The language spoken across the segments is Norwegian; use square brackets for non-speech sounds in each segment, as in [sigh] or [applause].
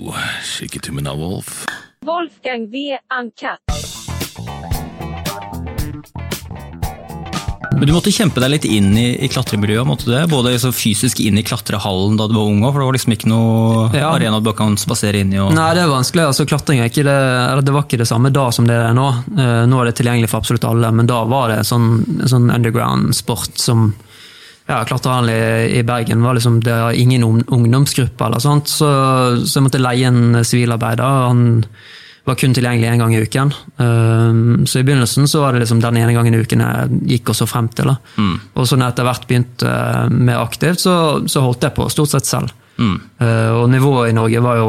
Min me Wolf. Wolfgang V. Uncut. Men du måtte kjempe deg litt inn i, i klatremiljøet, måtte du det? Både så fysisk inn i klatrehallen da du var ung for det var liksom ikke noe Ja. arena du kan spasere inn i? Og... Nei, det er vanskelig. altså Klatring er ikke det, eller det var ikke det samme da som det er nå. Eh, Nå er det tilgjengelig for absolutt alle, men da var det sånn, sånn underground-sport som ja, Klatrehallen i, i Bergen var liksom, det var ingen ungdomsgruppe, eller sånt, så, så jeg måtte leie en sivilarbeider. og Han var kun tilgjengelig én gang i uken. Eh, Så i begynnelsen så var det liksom den ene gangen i uken jeg gikk og så frem til. da. Og så når jeg etter hvert begynte med mer aktivt, så, så holdt jeg på stort sett selv. Mm. og nivået i Norge var jo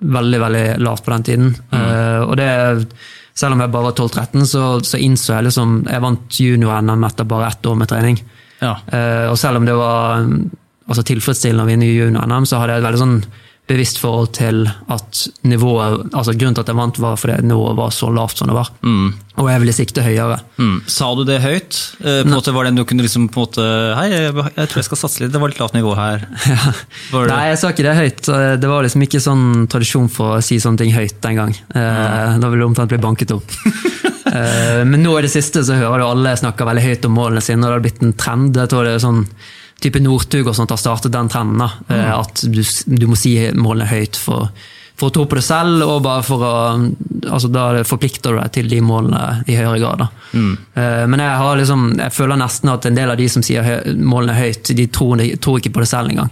veldig veldig lavt på den tiden. Mm. og det, selv om jeg bare var 12-13, så, så innså jeg liksom Jeg vant junior-NM etter bare ett år med trening. Ja. Uh, og selv om det var mm, altså, tilfredsstillende å vinne junior-NM, så hadde jeg et veldig sånn bevisst forhold til at nivået altså Grunnen til at jeg vant, var fordi nivået var så lavt som det var. Og jeg ville sikte høyere. Mm. Sa du det høyt? Eh, på måte var det du kunne liksom på en måte Hei, jeg, jeg tror jeg skal satse litt, det var litt lavt nivå her. [laughs] Det- Nei, jeg sa ikke det høyt. Det var liksom ikke sånn tradisjon for å si sånne ting høyt den gang. Eh, Da ville du omtrent bli banket opp. [laughs] Eh, Men nå i det siste så hører du alle snakke veldig høyt om målene sine, og det har blitt en trend. Jeg tror det er sånn type Northug og sånt har startet den trenden. eh, At du, du må si målene høyt for, for å tro på det selv, og bare for å altså Da forplikter du deg til de målene i høyere grad. da. Eh, Men jeg har liksom, jeg føler nesten at en del av de som sier målene høyt, de tror, de tror ikke på det selv engang.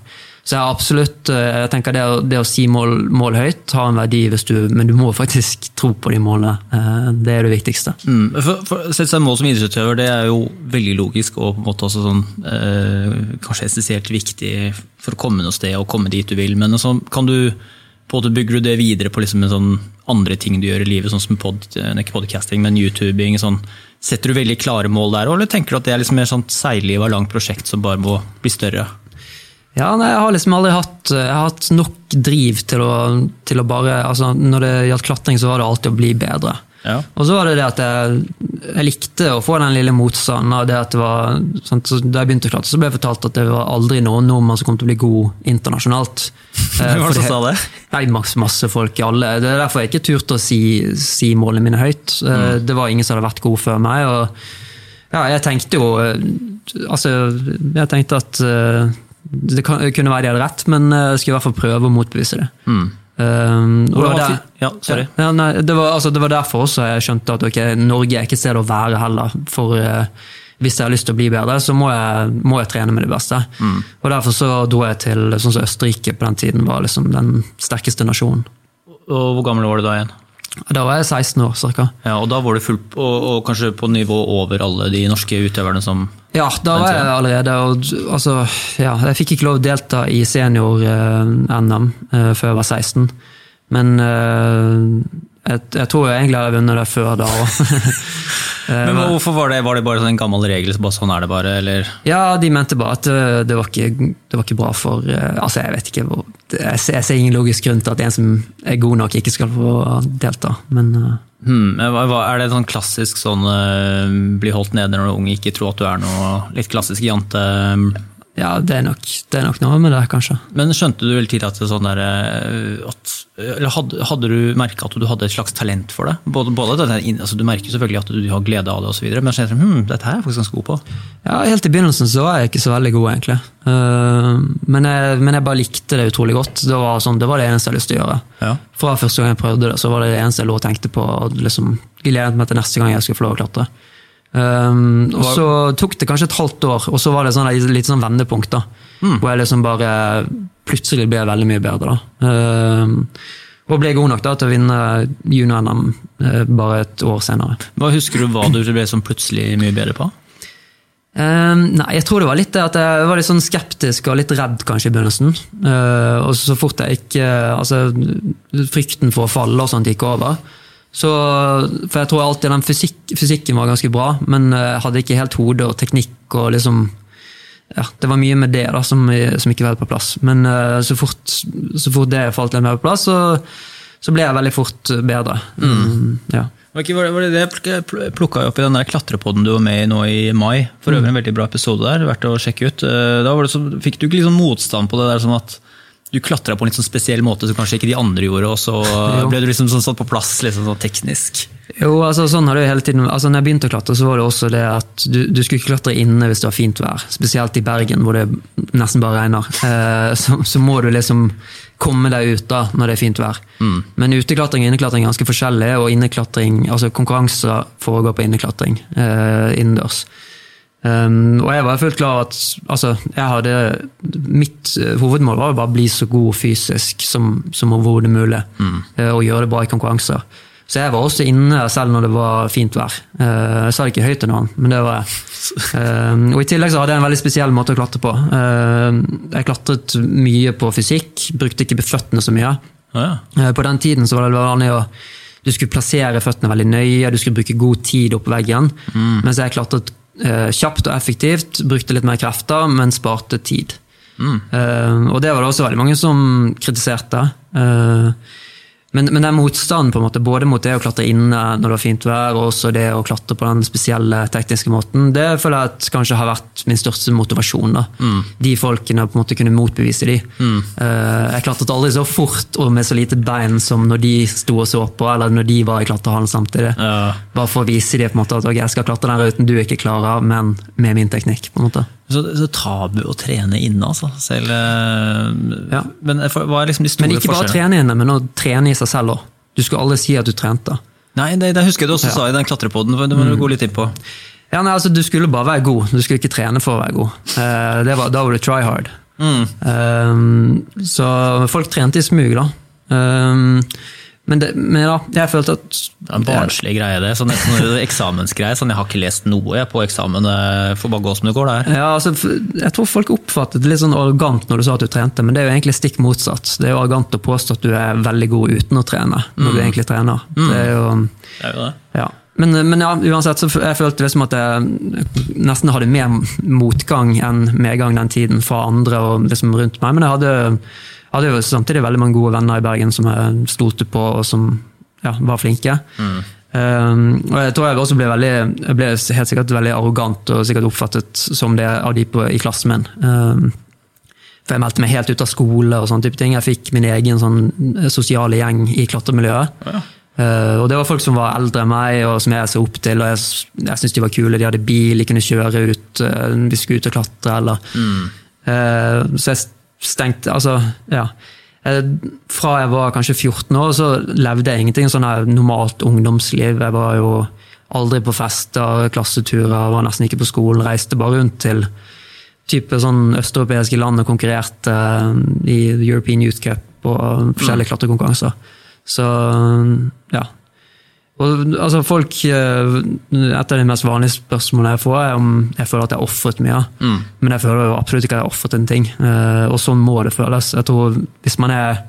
Så jeg absolutt, eh, jeg tenker det å, det å si mål, mål høyt har en verdi, du, men du må [laughs] faktisk tro på de målene. Eh, Det er det viktigste. Mm. For, for, Sette seg mål som idrettsutøver det er jo veldig logisk og på en måte også sånn, eh, kanskje essensielt viktig for å komme noe sted og komme dit du vil. Men altså, kan du på en bygger du det videre på liksom sånn andre ting du gjør i livet, sånn som pod, eh, ikke podcasting, men YouTubing. Sånn. Setter du veldig klare mål der, eller tenker du at det er liksom mer sånn seigliv og langt prosjekt som bare må bli større? Ja, nei, Jeg har liksom aldri hatt, jeg har hatt nok driv til å, til å bare altså Når det gjaldt klatring, så var det alltid å bli bedre. Ja. Og så var det det at jeg, jeg likte å få den lille motstanden. av det at det var, sant, så Da jeg begynte å klatre, så ble jeg fortalt at det var aldri noen nordmann som kom til å bli god internasjonalt. Eh, [laughs] Hvem var det som sa det? Nei, masse, masse folk i alle. Det er derfor jeg ikke turte å si, si målene mine høyt. Eh, Det var ingen som hadde vært god før meg. og ja, jeg tenkte jo eh, Altså, jeg tenkte at eh, det kan, kunne være de hadde rett, men eh, jeg skulle i hvert fall prøve å motbevise det. Um, det var var der- ja. Ja, nei, det, var, altså, det var derfor også jeg skjønte at okay, Norge er ikke et sted å være heller. For uh, hvis jeg har lyst til å bli bedre, så må jeg, må jeg trene med de beste. Mm. Og Derfor så dro jeg til sånn som Østerrike på den tiden var liksom den sterkeste nasjonen. Og hvor gammel var du da igjen? Da var jeg 16 år, cirka. Ja, og da var du full, og, og kanskje på nivå over alle de norske utøverne som Ja, da var jeg allerede og, altså, ja, Jeg fikk ikke lov å delta i senior-NM eh, før jeg var 16. Men eh, jeg, jeg tror jeg egentlig hadde vunnet det før da òg. [laughs] [laughs] Men hvorfor var det, var det bare sånn en gammel regel, så sånn er det bare, eller? Ja, de mente bare at eh, det var ikke, det var ikke bra for eh, Altså, jeg vet ikke hvor Jeg ser, jeg ser ingen logisk grunn til at en som er god nok, ikke skal få delta, men eh, Hmm, er det sånn klassisk sånn eh, bli holdt nede når du er ung, ikke tro at du er noe litt klassisk jante? Ja, det er, nok, det er nok noe med det, kanskje. Men skjønte du veldig tidlig at, sånn der, eh, at eller hadde, hadde du merka at du hadde et slags talent for det? Både, både inn- altså, Du merker selvfølgelig at du har glede av det, og så videre, men så du, hm, dette her er jeg faktisk ganske god på. Ja, Helt i begynnelsen så var jeg ikke så veldig god, egentlig. Eh, men, jeg, men jeg bare likte det utrolig godt. Det var, sånn, det var det eneste jeg hadde lyst til å gjøre. Ja. Fra første gang jeg prøvde det, så var det det eneste jeg lå og tenkte på. og Liksom, gledet meg til neste gang jeg skulle få lov å klatre. Um, og så tok det kanskje et halvt år, og så var det sånn, et lite sånn vendepunkt. da, Hvor jeg liksom bare plutselig ble veldig mye bedre. da. Um, og ble god nok da til å vinne junior-NM uh, bare et år senere. Hva Husker du hva du ble sånn plutselig mye bedre på? Um, nei, jeg tror det var litt det at jeg var litt sånn skeptisk og litt redd kanskje i begynnelsen. Uh, og så fort jeg ikke Altså, frykten for å falle og sånt gikk over. Så, for jeg tror alltid den fysikk, fysikken var ganske bra, men jeg hadde ikke helt hode og teknikk og liksom ja, Det var mye med det da som, som ikke var på plass. Men uh, så fort, så fort det falt litt mer på plass, så, så ble jeg veldig fort bedre. Mm, ja. Var det var det det plukka opp i den der klatrepodden du var med i nå i mai? For øvrig en veldig bra episode der, verdt å sjekke ut. Eh, Da var det så, fikk du ikke liksom motstand på det der som at du klatra på en litt sånn spesiell måte som kanskje ikke de andre gjorde, og så [laughs] ble du liksom sånn satt på plass liksom sånn teknisk. Jo, altså sånn har det jo hele tiden altså når jeg begynte å klatre, så var det også det at du, du skulle ikke klatre inne hvis det var fint vær. Spesielt i Bergen, hvor det nesten bare regner. Eh, så, så må du liksom komme deg ut da, når det er fint vær. Men uteklatring og inneklatring er ganske forskjellig, og inneklatring, altså konkurranser foregår på inneklatring eh, innendørs. Um, og jeg var fullt klar at altså, jeg hadde, mitt eh, hovedmål var å bare bli så god fysisk som, som overhodet mulig. eh, og gjøre det bra i konkurranser. Så jeg var også inne selv når det var fint vær. Uh, jeg sa det ikke høyt til noen, men det var jeg. Um, [laughs] og I tillegg så hadde jeg en veldig spesiell måte å klatre på. Eh, jeg klatret mye på fysikk, brukte ikke føttene så mye. Ja, ja. På den tiden så var det vanlig å du skulle plassere føttene veldig nøye, du skulle bruke god tid oppå veggen. Mens jeg klatret kjapt og effektivt, brukte litt mer krefter, men sparte tid. Eh, og det var det også veldig mange som kritiserte. Eh, men, men den motstanden, på en måte, både mot det å klatre inne når det var fint vær, og også det å klatre på den spesielle tekniske måten, det føler jeg at kanskje har vært min største motivasjon. da. De folkene på en måte kunne motbevise de. Mm. jeg klatret aldri så fort og med så lite bein som når de sto og så på, eller når de var i klatrehallen samtidig. Ja. Bare for å vise dem på en måte at okay, jeg skal klatre den ruten du ikke klarer, men med min teknikk. på en måte. Så, så tabu å trene inne, altså. Selv, eh, Ja. Men hva er liksom de store Men ikke bare trene inne, men å trene i seg selv òg. Du skulle aldri si at du trente. Nei, det, det husker jeg du også Ja. sa i den klatrepoden. Det må du gå litt inn på. Ja, nei, altså, Du skulle bare være god, du skulle ikke trene for å være god. Uh, det var, da var du try hard. Eh, så folk trente i smug, da. Eh, men, det, men ja, jeg følte at Det er en barnslig greie, det. Sånn, sånn [laughs] eksamensgreie. Sånn, jeg har ikke lest noe jeg, på eksamen. Det får bare gå som det går der. Ja, altså, Jeg tror folk oppfattet det litt sånn arrogant når du sa at du trente, men det er jo egentlig stikk motsatt. Det er jo arrogant å påstå at du er veldig god uten å trene, når du egentlig trener. Det er jo, Det er jo det. ja. Men, men ja, uansett, så jeg følte liksom at jeg nesten hadde mer motgang enn medgang den tiden fra andre og liksom rundt meg. Men jeg hadde, hadde jo samtidig veldig mange gode venner i Bergen som jeg stolte på, og som ja, var flinke. Um, og jeg tror jeg også ble veldig jeg ble helt sikkert veldig arrogant og sikkert oppfattet som det av de på, i klassen min. Um, for jeg meldte meg helt ut av skole og sånne type ting. Jeg fikk min egen sånn sosiale gjeng i klatremiljøet. Eh, og det var folk som var eldre enn meg, og som jeg så opp til. og Jeg, jeg syntes de var kule. De hadde bil, de kunne kjøre ut uh, vi skulle ut og klatre. Eller. Eh, så jeg stengte Altså, ja. Eh, fra jeg var kanskje 14 år, så levde jeg ingenting sånn her normalt ungdomsliv. Jeg var jo aldri på fester, klasseturer, var nesten ikke på skolen. Reiste bare rundt til type sånn østeuropeiske land og konkurrerte eh, i European Youth Cup og forskjellige klatrekonkurranser. Så ja. Og, altså folk, eh, Et av de mest vanlige spørsmålene jeg får, er om jeg føler at jeg har ofret mye. Men jeg føler jo absolutt ikke at jeg har ofret en ting. Eh, Og sånn må det føles. Jeg tror Hvis man er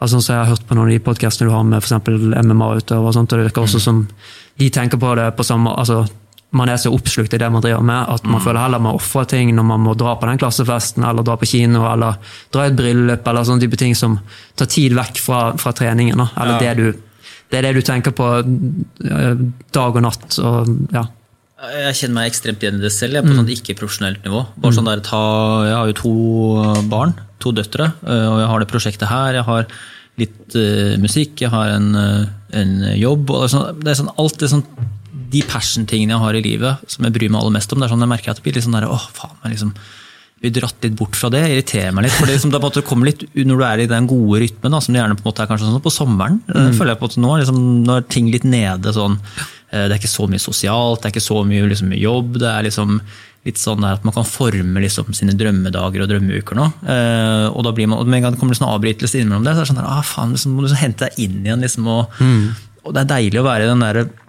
altså sånn som Jeg har hørt på noen av de podkastene du har med for MMA-utøvere, og sånt, og det virker også som de tenker på det på samme altså man er så oppslukt i det man driver med, at man føler heller man ofrer ting når man må dra på den klassefesten, eller dra på kino, eller dra i et bryllup, eller sånne type ting som tar tid vekk fra, fra treningen. Eller Ja. det, du, det er det du tenker på eh, dag og natt. Og, ja. Jeg kjenner meg ekstremt igjen i det selv, jeg, på sånn ikke-profesjonelt nivå. Bare sånn der, ta, jeg har jo to barn, to døtre, øh, og jeg har det prosjektet her. Jeg har litt uh, musikk, jeg har en, en jobb. og det er sånn, det er sånn, alt det sånn, De passion-tingene jeg har i livet, som jeg bryr meg aller mest om, det er sånn jeg merker at det blir litt sånn der, åh, faen, jeg liksom blir dratt litt bort fra det, irriterer meg litt. for det, liksom, det en kommer litt Når du er i den gode rytmen, da, som det gjerne på en måte er kanskje sånn på sommeren, mm. føler jeg på at nå, liksom, når ting litt nede sånn eh, Det er ikke så mye sosialt, det er ikke så mye liksom, jobb. Det er liksom litt sånn at man kan forme liksom, sine drømmedager og drømmeuker nå. Eh, og da blir man, og med en gang det kommer sånn avbrytelse innimellom det, så er det sånn der, ah, faen, liksom, må du liksom hente deg inn igjen. Liksom, og, og det er deilig å være i den der Eh,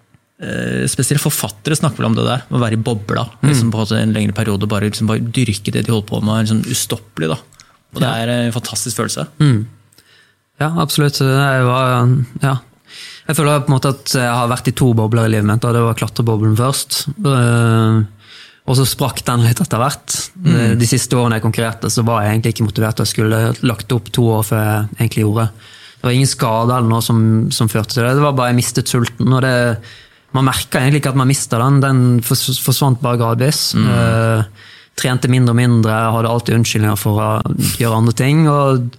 Spesielt forfattere snakker vel om det der, å være i bobla liksom på en lengre periode. Bare, liksom, bare dyrke det de holder på med, liksom, ustoppelig. da. Og Det er en fantastisk følelse. Ja, absolutt. Jeg, var, ja. jeg føler på en måte at jeg har vært i to bobler i livet mitt. Det var klatreboblen først. Eh, Og så sprakk den litt etter hvert. Mm. De siste årene jeg konkurrerte, så var jeg egentlig ikke motivert. Jeg skulle lagt opp to år før jeg egentlig gjorde. Det var ingen skade eller noe som, som førte til det. Det var bare jeg mistet sulten. og det man merka egentlig ikke at man mista den. Den forsvant bare gradvis. Eh, trente mindre og mindre, hadde alltid unnskyldninger for å gjøre andre ting. Og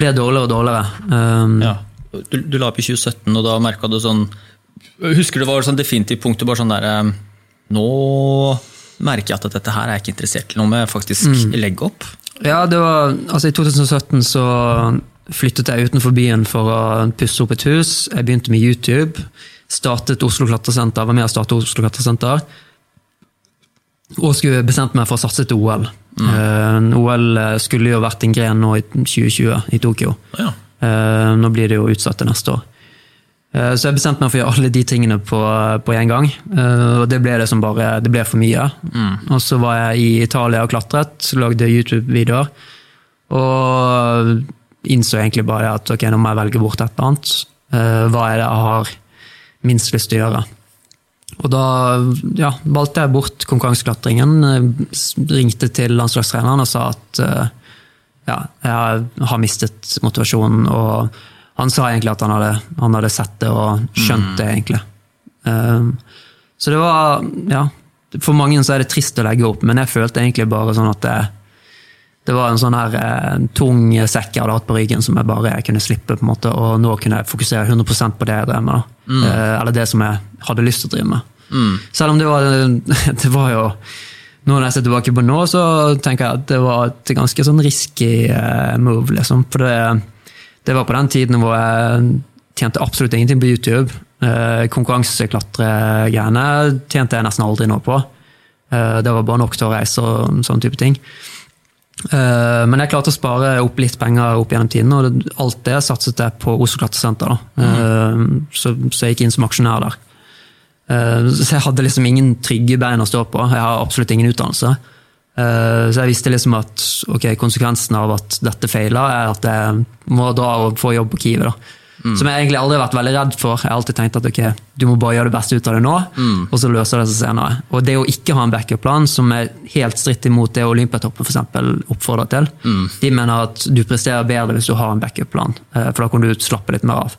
ble dårligere og dårligere. Um, Ja. Du, du la opp i 2017, og da merka du sånn Husker du det var sånn definitivt punkt bare sånn der eh, Nå merker jeg at dette her er jeg ikke interessert i. Nå må jeg faktisk legge opp. Ja, det var, altså I 2017 så flyttet jeg utenfor byen for å pusse opp et hus. Jeg begynte med YouTube. Startet Oslo Klatresenter, var med å starte Oslo Klatresenter. Og skulle bestemt meg for å satse til OL. Eh, OL skulle jo vært en gren nå i 2020 i Tokyo. Ja. Uh, nå blir det jo utsatt til neste år. Uh, så jeg bestemte meg for å gjøre alle de tingene på, på en gang. Eh, og det ble det som bare, det ble for mye. Og så var jeg i Italia og klatret, lagde YouTube-videoer. Og innså egentlig bare at ok, nå må jeg velge bort et eller annet. Eh, hva er det jeg har minst lyst til å gjøre? Og da ja, valgte jeg bort konkurranseklatringen. eh, Ringte til landslagstreneren og sa at eh, ja, jeg har mistet motivasjonen. Og han sa egentlig at han hadde, han hadde sett det og skjønt det, egentlig. Um, så det var Ja, for mange så er det trist å legge opp, men jeg følte egentlig bare sånn at det, det var en sånn her en tung sekk jeg hadde hatt på ryggen som jeg bare kunne slippe, på en måte, og nå kunne jeg fokusere 100 på det jeg drev med. da. Eh, eller det som jeg hadde lyst til å drive med. Selv om det var, [laughs] det var jo nå når jeg ser tilbake på nå, så tenker jeg at det var et ganske sånn risky eh, move. liksom. For det, det var på den tiden hvor jeg tjente absolutt ingenting på YouTube. Eh, Konkurranseklatregreiene tjente jeg nesten aldri noe på. Eh, det var bare nok til å reise og sånne type ting. Eh, Men jeg klarte å spare opp litt penger opp gjennom tiden, og det- alt det satset jeg på Oslo Klatresenter. da. Eh, Så, så jeg gikk inn som aksjonær der. Eh, Så jeg hadde liksom ingen trygge bein å stå på. Jeg har absolutt ingen utdannelse. Så jeg visste liksom at okay, konsekvensen av at dette feiler, er at jeg må dra og få jobb på Kiwi. da. Som jeg egentlig aldri har vært veldig redd for. Jeg har alltid tenkt at ok, du må bare gjøre det beste ut av det nå, og så løser det seg senere. Og det å ikke ha en backup-plan, som er helt stritt imot det Olympiatoppen eksempel oppfordrer til, de mener at du presterer bedre hvis du har en backup-plan, eh, for da kan du slappe litt mer av.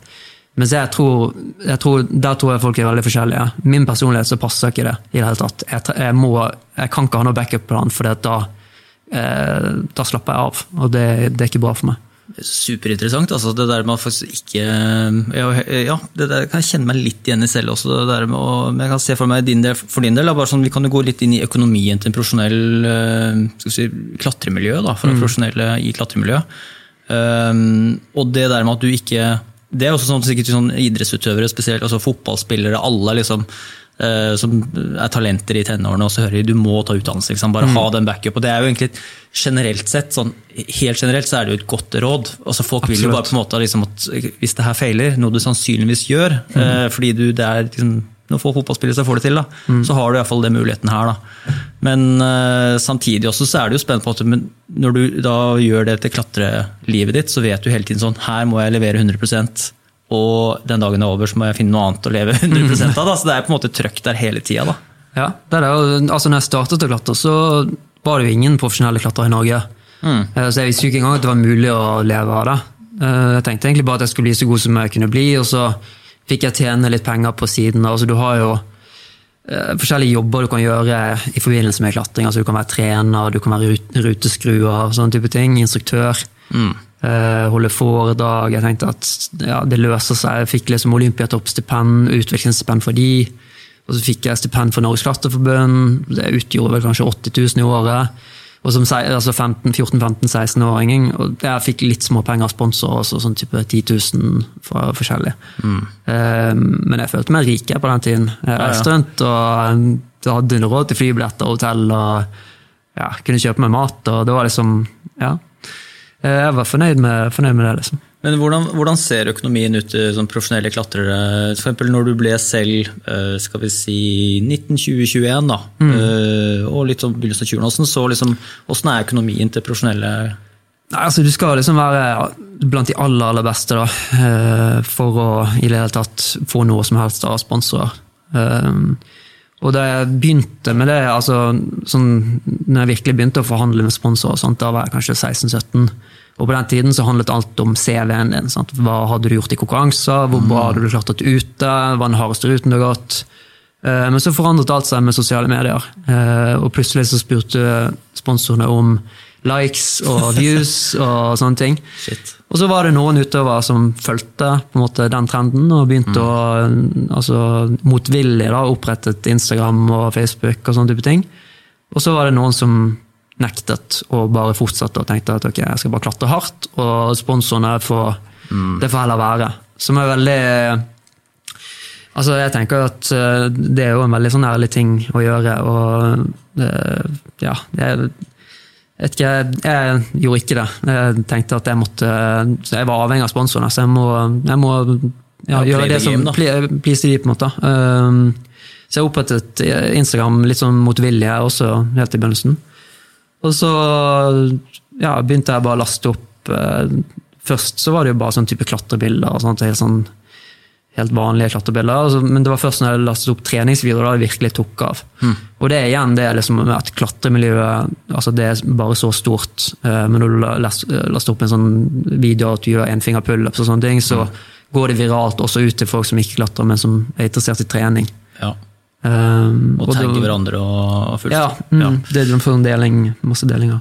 Mens jeg tror, jeg tror, der tror jeg folk er veldig forskjellige. Min personlighet så passer ikke det i det hele tatt. Jeg, jeg, må, jeg kan ikke ha noen backup-plan, for da, eh, da slapper jeg av. Og det, det er ikke bra for meg. Superinteressant. altså Det der med å ikke ja, ja, det der kan jeg kjenne meg litt igjen i selv også. det der med å, men Jeg kan se for meg din del, for din del, da, bare sånn, Vi kan jo gå litt inn i økonomien til en profesjonell eh, skal vi si, klatremiljø. da, For en profesjonelle i klatremiljø. Um, og det der med at du ikke Det er også sånn sikkert sånn idrettsutøvere, spesielt altså fotballspillere, alle liksom eh, som er talenter i tenårene, og så hører de du må ta utdannelse. Liksom, bare ha den backup. Og det er jo egentlig generelt sett, sånn, helt generelt så er det jo et godt råd. Altså Folk vil jo bare på en måte liksom at hvis det her feiler, noe du sannsynligvis gjør, eh, fordi du det er liksom når få fotballspillere så får det til, da, så har du iallfall den muligheten her. da. Men eh, samtidig også så er det jo spennende på at når du da gjør det til klatrelivet ditt, så vet du hele tiden sånn her må jeg levere 100 og den dagen er over, så må jeg finne noe annet å leve [laughs] 100 av. da, Så det er på en måte trøkk der hele tida. da. Ja, det er det. Altså, når jeg startet å klatre, så var det jo ingen profesjonelle klatrere i Norge. Mm. Så jeg visste jo ikke engang at det var mulig å leve av det. Eh, Jeg tenkte egentlig bare at jeg skulle bli så god som jeg kunne bli, og så fikk jeg tjene litt penger på siden. Altså, du har jo eh, forskjellige jobber du kan gjøre i forbindelse med klatring. Altså, du kan være trener, du kan være rut- ruteskruer, sånne type ting. Instruktør. Eh, holde foredrag. Jeg tenkte at ja, det løser seg. Jeg fikk liksom Olympiatoppstipend, utviklingsstipend for de. Og så fikk jeg stipend for Norges Klatreforbund. Det utgjorde vel kanskje 80 000 i året. Og som altså 14-15-16-åring. Og jeg fikk litt små penger av sponsorer, også, sånn type 10 000 fra forskjellige. Eh, men jeg følte meg rik på den tiden. Jeg reiste rundt og jeg hadde råd til flybilletter og hotell. og ja, kunne kjøpe meg mat, og det var liksom Ja. Eh, Jeg var fornøyd med, fornøyd med det, liksom. Men hvordan, hvordan ser økonomien ut til sånn profesjonelle klatrere? For eksempel når du ble selv eh, skal vi si 1920-21, da, mm. og litt sånn begynnelsen av 20-årene, hvordan så liksom, hvordan er økonomien til profesjonelle Nei, altså Du skal liksom være blant de aller aller beste da, eh, for å i det hele tatt få noe som helst av sponsorer. Og da jeg begynte med det, altså sånn, når jeg virkelig begynte å forhandle med sponsorer, sånt, da var jeg kanskje 16-17. Og på den tiden så handlet alt om CV-en din. Sant? Hva hadde du gjort i konkurranser? Hvor bra hadde du klart klatret ute? Hva var den hardeste ruten du har gått? Eh, Men så forandret alt seg med sosiale medier. Eh, Og plutselig så spurte sponsorene om likes og views og sånne ting. Shit. Og så var det noen utøvere som fulgte på en måte den trenden og begynte å altså, motvillig da, opprettet Instagram og Facebook og sånne type ting. Og så var det noen som nektet og bare fortsatte og tenkte at ok, jeg skal bare klatre hardt, og sponsorene får det får heller være. Som er veldig Altså, jeg tenker at eh, det er jo en veldig sånn ærlig ting å gjøre, og det, ja jeg, ikke, jeg, gjorde ikke det. Jeg tenkte at jeg måtte Jeg var avhengig av sponsorene, så jeg må, jeg må ja, gjøre det som pleaser de, på en måte. Um, så jeg opprettet Instagram litt sånn motvillig også, helt i begynnelsen. Og så ja, begynte jeg bare å laste opp eh, Først så var det jo bare sånn type klatrebilder. og sånt, helt, sånn, helt vanlige klatrebilder. Altså, men det var først når jeg lastet opp treningsvideoer da det virkelig tok av. Og det er igjen det liksom, med at klatremiljøet altså det er bare så stort. eh, men når du la- laster opp en sånn video at du gjør en finger pullups og sånne ting, så går det viralt også ut til folk som ikke klatrer, men som er interessert i trening. Ja. Um, Og tenker tagge hverandre og, fullt. ja, mm, det er en deling, masse delinger.